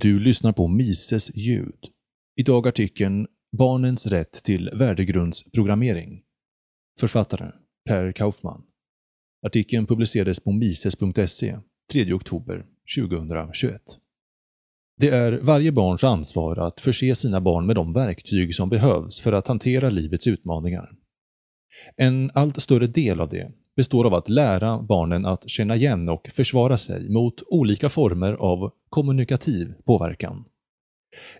Du lyssnar på Mises ljud. Idag artikeln “Barnens rätt till värdegrundsprogrammering”. Författare Per Kaufman. Artikeln publicerades på mises.se 3 oktober 2021. Det är varje barns ansvar att förse sina barn med de verktyg som behövs för att hantera livets utmaningar. En allt större del av det består av att lära barnen att känna igen och försvara sig mot olika former av kommunikativ påverkan.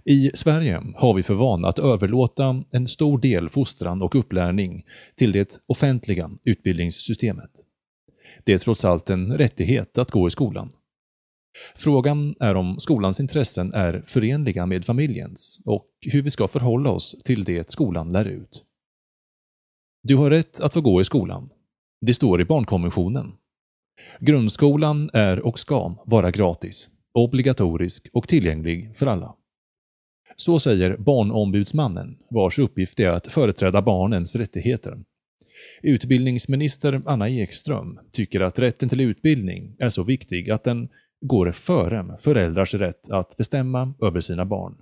I Sverige har vi för vana att överlåta en stor del fostran och upplärning till det offentliga utbildningssystemet. Det är trots allt en rättighet att gå i skolan. Frågan är om skolans intressen är förenliga med familjens och hur vi ska förhålla oss till det skolan lär ut. Du har rätt att få gå i skolan. Det står i barnkonventionen. Grundskolan är och ska vara gratis, obligatorisk och tillgänglig för alla. Så säger Barnombudsmannen, vars uppgift är att företräda barnens rättigheter. Utbildningsminister Anna Ekström tycker att rätten till utbildning är så viktig att den går före föräldrars rätt att bestämma över sina barn.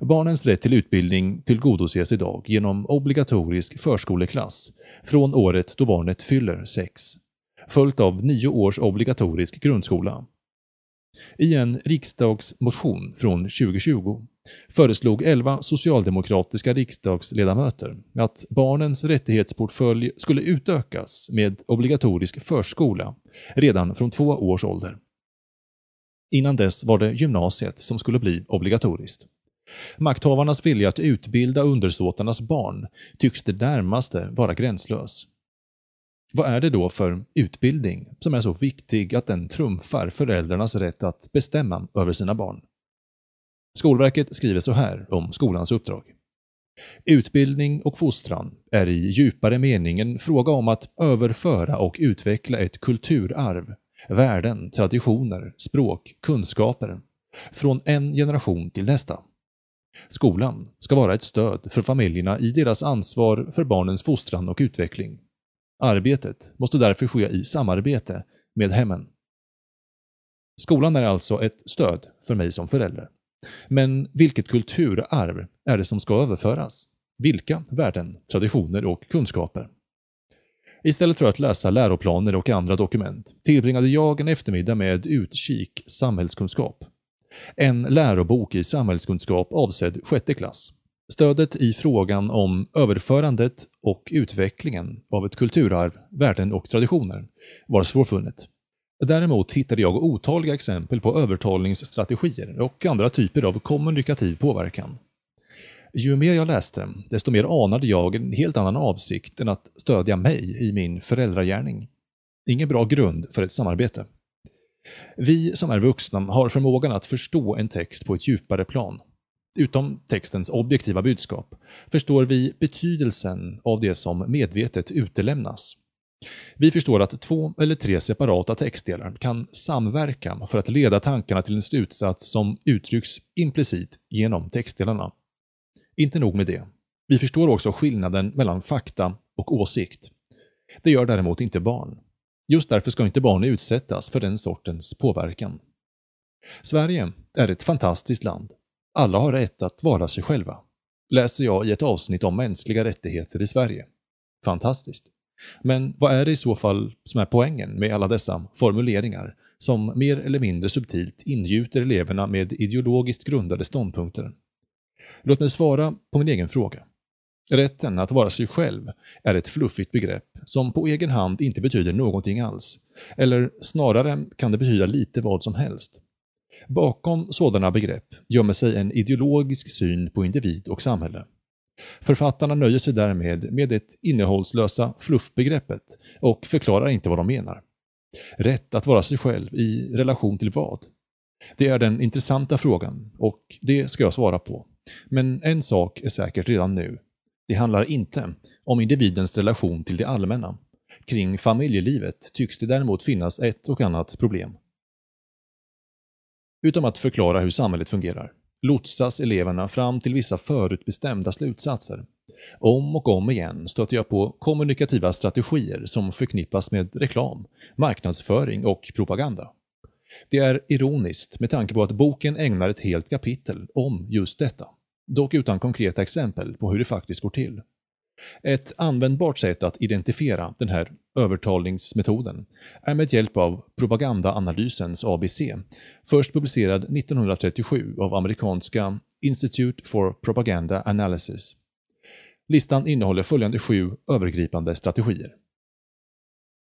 Barnens rätt till utbildning tillgodoses idag genom obligatorisk förskoleklass från året då barnet fyller sex, följt av nio års obligatorisk grundskola. I en riksdagsmotion från 2020 föreslog 11 socialdemokratiska riksdagsledamöter att barnens rättighetsportfölj skulle utökas med obligatorisk förskola redan från två års ålder. Innan dess var det gymnasiet som skulle bli obligatoriskt. Makthavarnas vilja att utbilda undersåtarnas barn tycks det närmaste vara gränslös. Vad är det då för utbildning som är så viktig att den trumfar föräldrarnas rätt att bestämma över sina barn? Skolverket skriver så här om skolans uppdrag. Utbildning och fostran är i djupare mening en fråga om att överföra och utveckla ett kulturarv, värden, traditioner, språk, kunskaper från en generation till nästa. Skolan ska vara ett stöd för familjerna i deras ansvar för barnens fostran och utveckling. Arbetet måste därför ske i samarbete med hemmen. Skolan är alltså ett stöd för mig som förälder. Men vilket kulturarv är det som ska överföras? Vilka värden, traditioner och kunskaper? Istället för att läsa läroplaner och andra dokument tillbringade jag en eftermiddag med utkik samhällskunskap en lärobok i samhällskunskap avsedd sjätte klass. Stödet i frågan om överförandet och utvecklingen av ett kulturarv, värden och traditioner var svårfunnet. Däremot hittade jag otaliga exempel på övertalningsstrategier och andra typer av kommunikativ påverkan. Ju mer jag läste, desto mer anade jag en helt annan avsikt än att stödja mig i min föräldragärning. Ingen bra grund för ett samarbete. Vi som är vuxna har förmågan att förstå en text på ett djupare plan. Utom textens objektiva budskap förstår vi betydelsen av det som medvetet utelämnas. Vi förstår att två eller tre separata textdelar kan samverka för att leda tankarna till en slutsats som uttrycks implicit genom textdelarna. Inte nog med det. Vi förstår också skillnaden mellan fakta och åsikt. Det gör däremot inte barn. Just därför ska inte barn utsättas för den sortens påverkan. Sverige är ett fantastiskt land. Alla har rätt att vara sig själva. Läser jag i ett avsnitt om mänskliga rättigheter i Sverige. Fantastiskt. Men vad är det i så fall som är poängen med alla dessa formuleringar som mer eller mindre subtilt ingjuter eleverna med ideologiskt grundade ståndpunkter? Låt mig svara på min egen fråga. Rätten att vara sig själv är ett fluffigt begrepp som på egen hand inte betyder någonting alls. Eller snarare kan det betyda lite vad som helst. Bakom sådana begrepp gömmer sig en ideologisk syn på individ och samhälle. Författarna nöjer sig därmed med det innehållslösa fluffbegreppet och förklarar inte vad de menar. Rätt att vara sig själv i relation till vad? Det är den intressanta frågan och det ska jag svara på. Men en sak är säkert redan nu. Det handlar inte om individens relation till det allmänna. Kring familjelivet tycks det däremot finnas ett och annat problem. Utom att förklara hur samhället fungerar lotsas eleverna fram till vissa förutbestämda slutsatser. Om och om igen stöter jag på kommunikativa strategier som förknippas med reklam, marknadsföring och propaganda. Det är ironiskt med tanke på att boken ägnar ett helt kapitel om just detta, dock utan konkreta exempel på hur det faktiskt går till. Ett användbart sätt att identifiera den här övertalningsmetoden är med hjälp av propagandaanalysens ABC, först publicerad 1937 av amerikanska Institute for Propaganda Analysis. Listan innehåller följande sju övergripande strategier.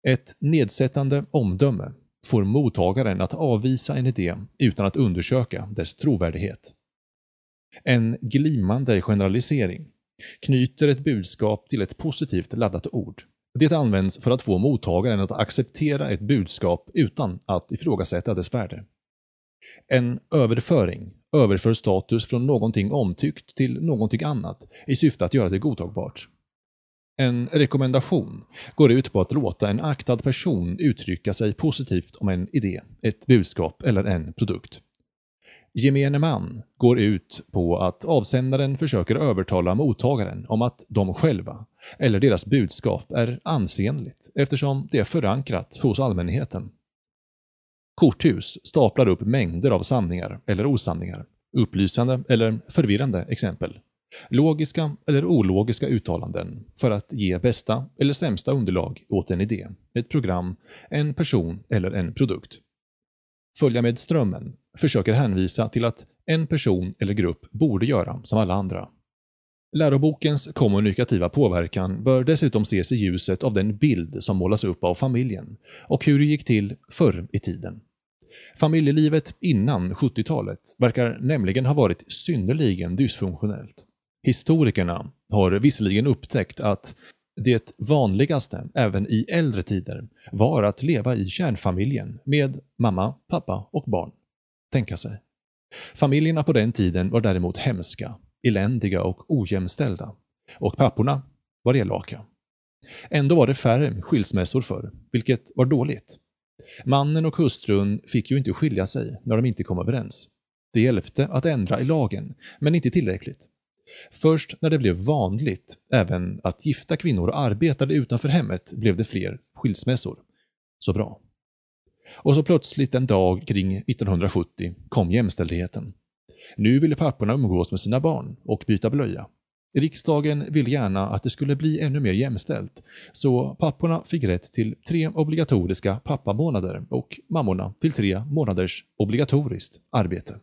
Ett nedsättande omdöme får mottagaren att avvisa en idé utan att undersöka dess trovärdighet. En glimmande generalisering knyter ett budskap till ett positivt laddat ord. Det används för att få mottagaren att acceptera ett budskap utan att ifrågasätta dess värde. En överföring överför status från någonting omtyckt till någonting annat i syfte att göra det godtagbart. En rekommendation går ut på att låta en aktad person uttrycka sig positivt om en idé, ett budskap eller en produkt. Gemene man går ut på att avsändaren försöker övertala mottagaren om att de själva, eller deras budskap, är ansenligt eftersom det är förankrat hos allmänheten. Korthus staplar upp mängder av sanningar eller osanningar, upplysande eller förvirrande exempel, logiska eller ologiska uttalanden för att ge bästa eller sämsta underlag åt en idé, ett program, en person eller en produkt. Följa med strömmen försöker hänvisa till att en person eller grupp borde göra som alla andra. Lärobokens kommunikativa påverkan bör dessutom ses i ljuset av den bild som målas upp av familjen och hur det gick till förr i tiden. Familjelivet innan 70-talet verkar nämligen ha varit synnerligen dysfunktionellt. Historikerna har visserligen upptäckt att det vanligaste, även i äldre tider, var att leva i kärnfamiljen med mamma, pappa och barn. Tänka sig. Familjerna på den tiden var däremot hemska, eländiga och ojämställda. Och papporna var elaka. Ändå var det färre skilsmässor förr, vilket var dåligt. Mannen och hustrun fick ju inte skilja sig när de inte kom överens. Det hjälpte att ändra i lagen, men inte tillräckligt. Först när det blev vanligt även att gifta kvinnor arbetade utanför hemmet blev det fler skilsmässor. Så bra. Och så plötsligt en dag kring 1970 kom jämställdheten. Nu ville papporna umgås med sina barn och byta blöja. Riksdagen ville gärna att det skulle bli ännu mer jämställt, så papporna fick rätt till tre obligatoriska pappamånader och mammorna till tre månaders obligatoriskt arbete.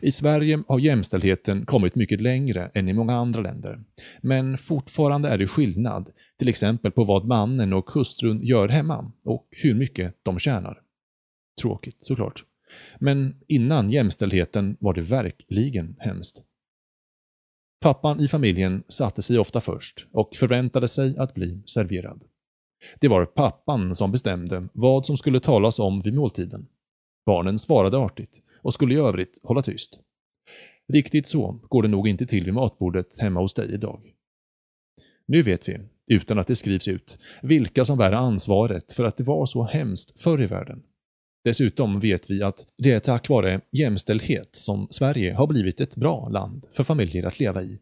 I Sverige har jämställdheten kommit mycket längre än i många andra länder. Men fortfarande är det skillnad, till exempel på vad mannen och hustrun gör hemma och hur mycket de tjänar. Tråkigt såklart. Men innan jämställdheten var det verkligen hemskt. Pappan i familjen satte sig ofta först och förväntade sig att bli serverad. Det var pappan som bestämde vad som skulle talas om vid måltiden. Barnen svarade artigt och skulle i övrigt hålla tyst. Riktigt så går det nog inte till vid matbordet hemma hos dig idag. Nu vet vi, utan att det skrivs ut, vilka som bär ansvaret för att det var så hemskt förr i världen. Dessutom vet vi att det är tack vare jämställdhet som Sverige har blivit ett bra land för familjer att leva i.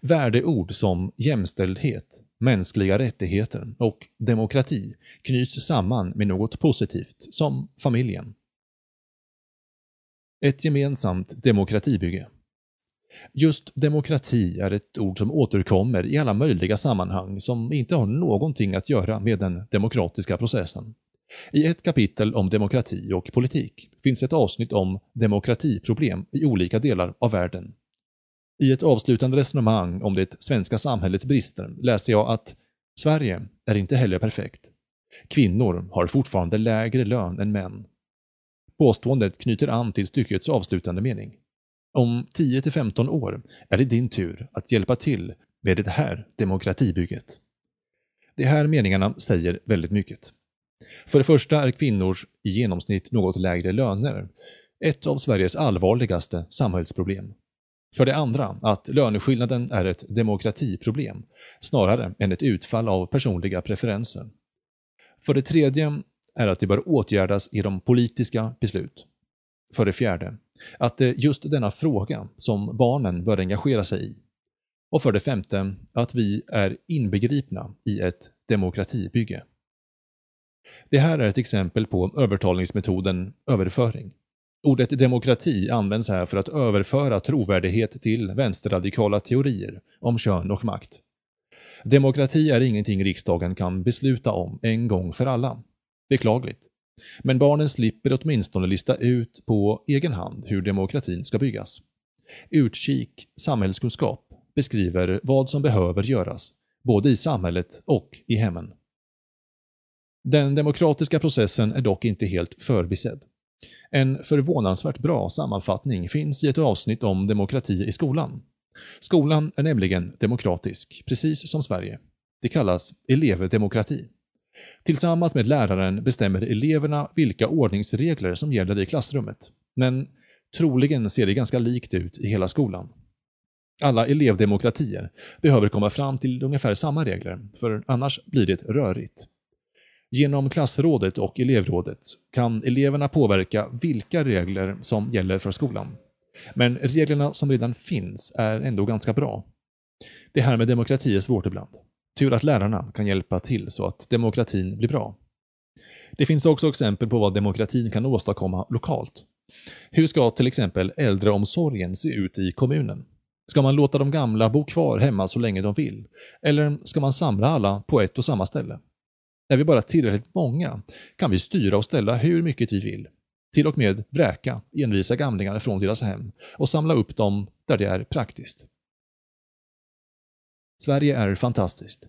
Värdeord som jämställdhet, mänskliga rättigheter och demokrati knyts samman med något positivt, som familjen. Ett gemensamt demokratibygge. Just demokrati är ett ord som återkommer i alla möjliga sammanhang som inte har någonting att göra med den demokratiska processen. I ett kapitel om demokrati och politik finns ett avsnitt om demokratiproblem i olika delar av världen. I ett avslutande resonemang om det svenska samhällets brister läser jag att Sverige är inte heller perfekt. Kvinnor har fortfarande lägre lön än män. Påståendet knyter an till styckets avslutande mening. Om 10-15 år är det din tur att hjälpa till med det här demokratibygget. De här meningarna säger väldigt mycket. För det första är kvinnors i genomsnitt något lägre löner ett av Sveriges allvarligaste samhällsproblem. För det andra att löneskillnaden är ett demokratiproblem snarare än ett utfall av personliga preferenser. För det tredje är att det bör åtgärdas genom politiska beslut. För det fjärde, att det är just denna fråga som barnen bör engagera sig i. Och för det femte, att vi är inbegripna i ett demokratibygge. Det här är ett exempel på övertalningsmetoden överföring. Ordet demokrati används här för att överföra trovärdighet till vänsterradikala teorier om kön och makt. Demokrati är ingenting riksdagen kan besluta om en gång för alla. Beklagligt. Men barnen slipper åtminstone lista ut på egen hand hur demokratin ska byggas. Utkik samhällskunskap beskriver vad som behöver göras, både i samhället och i hemmen. Den demokratiska processen är dock inte helt förbisedd. En förvånansvärt bra sammanfattning finns i ett avsnitt om demokrati i skolan. Skolan är nämligen demokratisk, precis som Sverige. Det kallas elevdemokrati. Tillsammans med läraren bestämmer eleverna vilka ordningsregler som gäller i klassrummet. Men troligen ser det ganska likt ut i hela skolan. Alla elevdemokratier behöver komma fram till ungefär samma regler, för annars blir det rörigt. Genom klassrådet och elevrådet kan eleverna påverka vilka regler som gäller för skolan. Men reglerna som redan finns är ändå ganska bra. Det här med demokrati är svårt ibland. Tur att lärarna kan hjälpa till så att demokratin blir bra. Det finns också exempel på vad demokratin kan åstadkomma lokalt. Hur ska till exempel äldreomsorgen se ut i kommunen? Ska man låta de gamla bo kvar hemma så länge de vill? Eller ska man samla alla på ett och samma ställe? Är vi bara tillräckligt många kan vi styra och ställa hur mycket vi vill. Till och med vräka envisa gamlingar från deras hem och samla upp dem där det är praktiskt. Sverige är fantastiskt.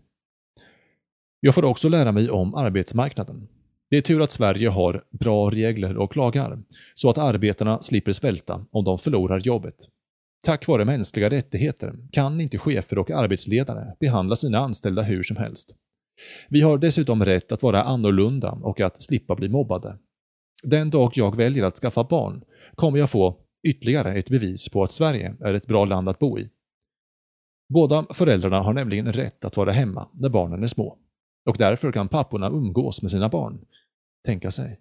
Jag får också lära mig om arbetsmarknaden. Det är tur att Sverige har bra regler och lagar, så att arbetarna slipper svälta om de förlorar jobbet. Tack vare mänskliga rättigheter kan inte chefer och arbetsledare behandla sina anställda hur som helst. Vi har dessutom rätt att vara annorlunda och att slippa bli mobbade. Den dag jag väljer att skaffa barn kommer jag få ytterligare ett bevis på att Sverige är ett bra land att bo i. Båda föräldrarna har nämligen rätt att vara hemma när barnen är små. Och därför kan papporna umgås med sina barn. Tänka sig.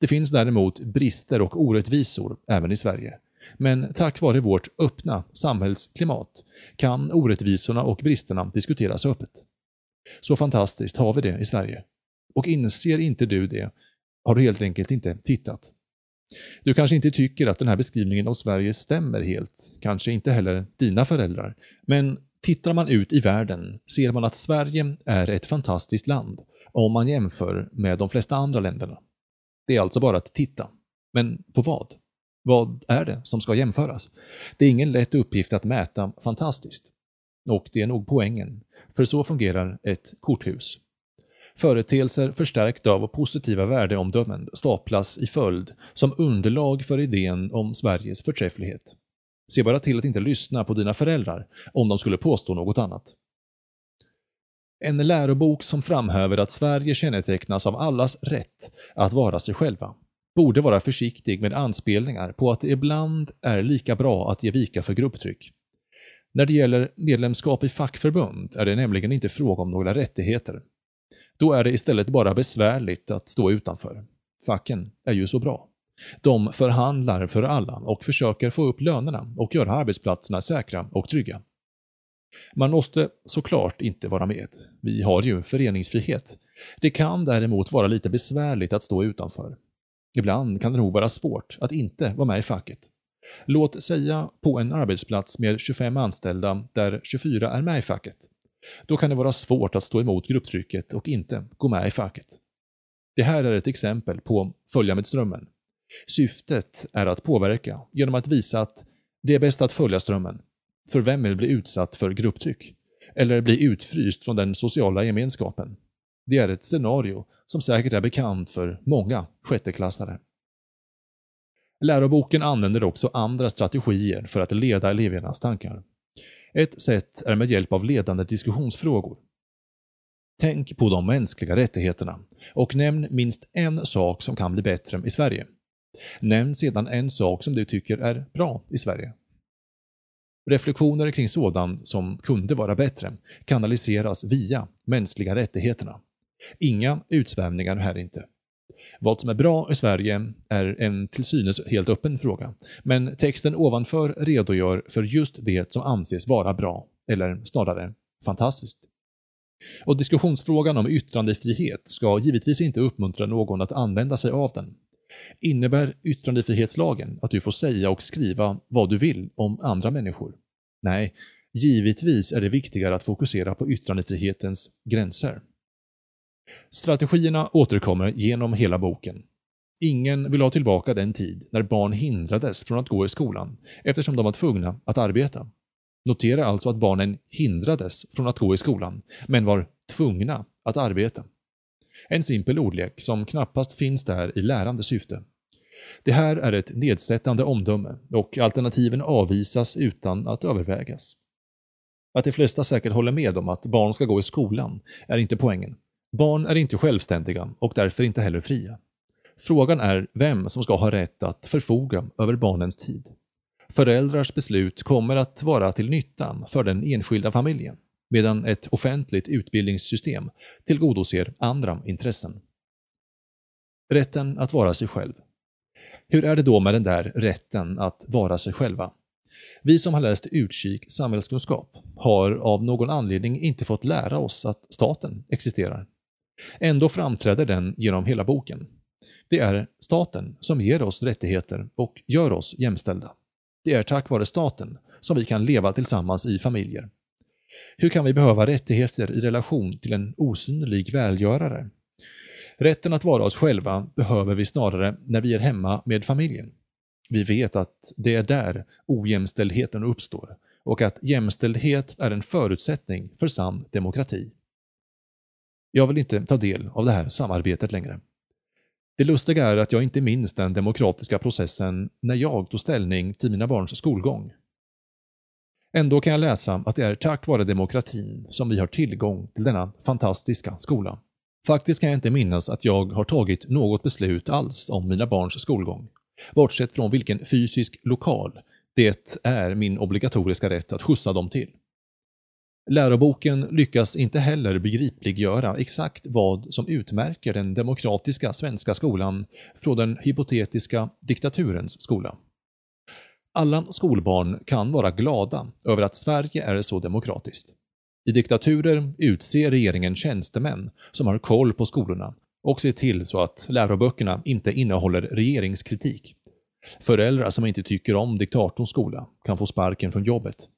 Det finns däremot brister och orättvisor även i Sverige. Men tack vare vårt öppna samhällsklimat kan orättvisorna och bristerna diskuteras öppet. Så fantastiskt har vi det i Sverige. Och inser inte du det har du helt enkelt inte tittat. Du kanske inte tycker att den här beskrivningen av Sverige stämmer helt, kanske inte heller dina föräldrar, men tittar man ut i världen ser man att Sverige är ett fantastiskt land om man jämför med de flesta andra länderna. Det är alltså bara att titta. Men på vad? Vad är det som ska jämföras? Det är ingen lätt uppgift att mäta fantastiskt. Och det är nog poängen, för så fungerar ett korthus. Företeelser förstärkta av positiva värdeomdömen staplas i följd som underlag för idén om Sveriges förträfflighet. Se bara till att inte lyssna på dina föräldrar om de skulle påstå något annat. En lärobok som framhäver att Sverige kännetecknas av allas rätt att vara sig själva borde vara försiktig med anspelningar på att det ibland är lika bra att ge vika för grupptryck. När det gäller medlemskap i fackförbund är det nämligen inte fråga om några rättigheter. Då är det istället bara besvärligt att stå utanför. Facken är ju så bra. De förhandlar för alla och försöker få upp lönerna och göra arbetsplatserna säkra och trygga. Man måste såklart inte vara med. Vi har ju föreningsfrihet. Det kan däremot vara lite besvärligt att stå utanför. Ibland kan det nog vara svårt att inte vara med i facket. Låt säga på en arbetsplats med 25 anställda där 24 är med i facket. Då kan det vara svårt att stå emot grupptrycket och inte gå med i facket. Det här är ett exempel på följa med strömmen. Syftet är att påverka genom att visa att det är bäst att följa strömmen. För vem vill bli utsatt för grupptryck? Eller bli utfryst från den sociala gemenskapen? Det är ett scenario som säkert är bekant för många sjätteklassare. Läroboken använder också andra strategier för att leda elevernas tankar. Ett sätt är med hjälp av ledande diskussionsfrågor. Tänk på de mänskliga rättigheterna och nämn minst en sak som kan bli bättre i Sverige. Nämn sedan en sak som du tycker är bra i Sverige. Reflektioner kring sådant som kunde vara bättre kanaliseras via mänskliga rättigheterna. Inga utsvävningar här inte. Vad som är bra i Sverige är en till synes helt öppen fråga, men texten ovanför redogör för just det som anses vara bra, eller snarare fantastiskt. Och diskussionsfrågan om yttrandefrihet ska givetvis inte uppmuntra någon att använda sig av den. Innebär yttrandefrihetslagen att du får säga och skriva vad du vill om andra människor? Nej, givetvis är det viktigare att fokusera på yttrandefrihetens gränser. Strategierna återkommer genom hela boken. Ingen vill ha tillbaka den tid när barn hindrades från att gå i skolan eftersom de var tvungna att arbeta. Notera alltså att barnen hindrades från att gå i skolan, men var tvungna att arbeta. En simpel ordlek som knappast finns där i lärande syfte. Det här är ett nedsättande omdöme och alternativen avvisas utan att övervägas. Att de flesta säkert håller med om att barn ska gå i skolan är inte poängen. Barn är inte självständiga och därför inte heller fria. Frågan är vem som ska ha rätt att förfoga över barnens tid. Föräldrars beslut kommer att vara till nytta för den enskilda familjen, medan ett offentligt utbildningssystem tillgodoser andra intressen. Rätten att vara sig själv. Hur är det då med den där rätten att vara sig själva? Vi som har läst utkik samhällskunskap har av någon anledning inte fått lära oss att staten existerar. Ändå framträder den genom hela boken. Det är staten som ger oss rättigheter och gör oss jämställda. Det är tack vare staten som vi kan leva tillsammans i familjer. Hur kan vi behöva rättigheter i relation till en osynlig välgörare? Rätten att vara oss själva behöver vi snarare när vi är hemma med familjen. Vi vet att det är där ojämställdheten uppstår och att jämställdhet är en förutsättning för sann demokrati. Jag vill inte ta del av det här samarbetet längre. Det lustiga är att jag inte minns den demokratiska processen när jag tog ställning till mina barns skolgång. Ändå kan jag läsa att det är tack vare demokratin som vi har tillgång till denna fantastiska skola. Faktiskt kan jag inte minnas att jag har tagit något beslut alls om mina barns skolgång, bortsett från vilken fysisk lokal det är min obligatoriska rätt att skjutsa dem till. Läroboken lyckas inte heller begripliggöra exakt vad som utmärker den demokratiska svenska skolan från den hypotetiska diktaturens skola. Alla skolbarn kan vara glada över att Sverige är så demokratiskt. I diktaturer utser regeringen tjänstemän som har koll på skolorna och ser till så att läroböckerna inte innehåller regeringskritik. Föräldrar som inte tycker om diktatorns skola kan få sparken från jobbet.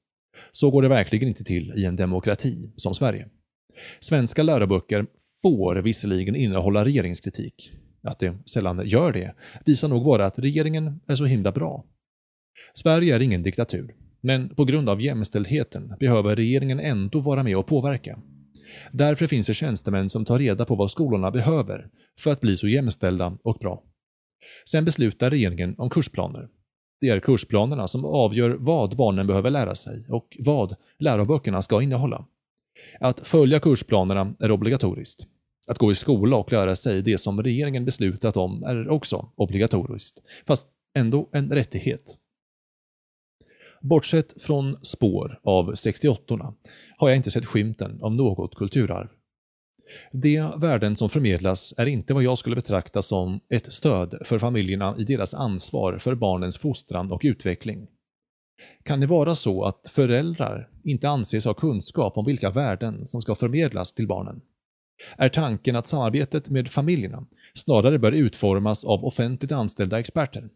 Så går det verkligen inte till i en demokrati som Sverige. Svenska läroböcker får visserligen innehålla regeringskritik. Att det sällan gör det visar nog bara att regeringen är så himla bra. Sverige är ingen diktatur, men på grund av jämställdheten behöver regeringen ändå vara med och påverka. Därför finns det tjänstemän som tar reda på vad skolorna behöver för att bli så jämställda och bra. Sen beslutar regeringen om kursplaner det är kursplanerna som avgör vad barnen behöver lära sig och vad läroböckerna ska innehålla. Att följa kursplanerna är obligatoriskt. Att gå i skola och lära sig det som regeringen beslutat om är också obligatoriskt, fast ändå en rättighet. Bortsett från spår av 68 har jag inte sett skymten av något kulturarv. De värden som förmedlas är inte vad jag skulle betrakta som ett stöd för familjerna i deras ansvar för barnens fostran och utveckling. Kan det vara så att föräldrar inte anses ha kunskap om vilka värden som ska förmedlas till barnen? Är tanken att samarbetet med familjerna snarare bör utformas av offentligt anställda experter?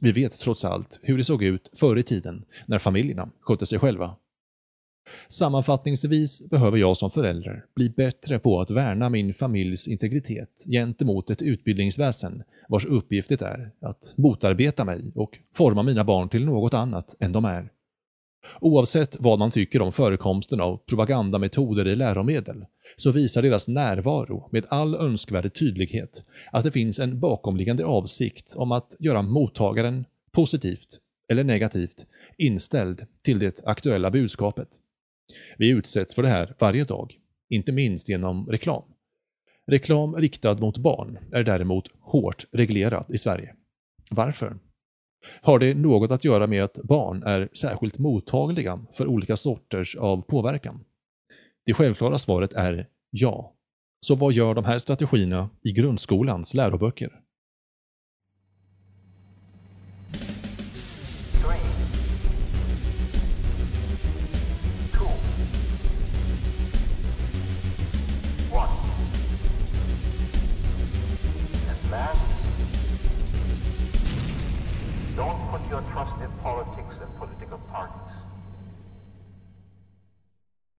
Vi vet trots allt hur det såg ut förr i tiden när familjerna skötte sig själva. Sammanfattningsvis behöver jag som förälder bli bättre på att värna min familjs integritet gentemot ett utbildningsväsen vars uppgift det är att motarbeta mig och forma mina barn till något annat än de är. Oavsett vad man tycker om förekomsten av propagandametoder i läromedel så visar deras närvaro med all önskvärd tydlighet att det finns en bakomliggande avsikt om att göra mottagaren positivt eller negativt inställd till det aktuella budskapet. Vi utsätts för det här varje dag, inte minst genom reklam. Reklam riktad mot barn är däremot hårt reglerad i Sverige. Varför? Har det något att göra med att barn är särskilt mottagliga för olika sorters av påverkan? Det självklara svaret är ja. Så vad gör de här strategierna i grundskolans läroböcker?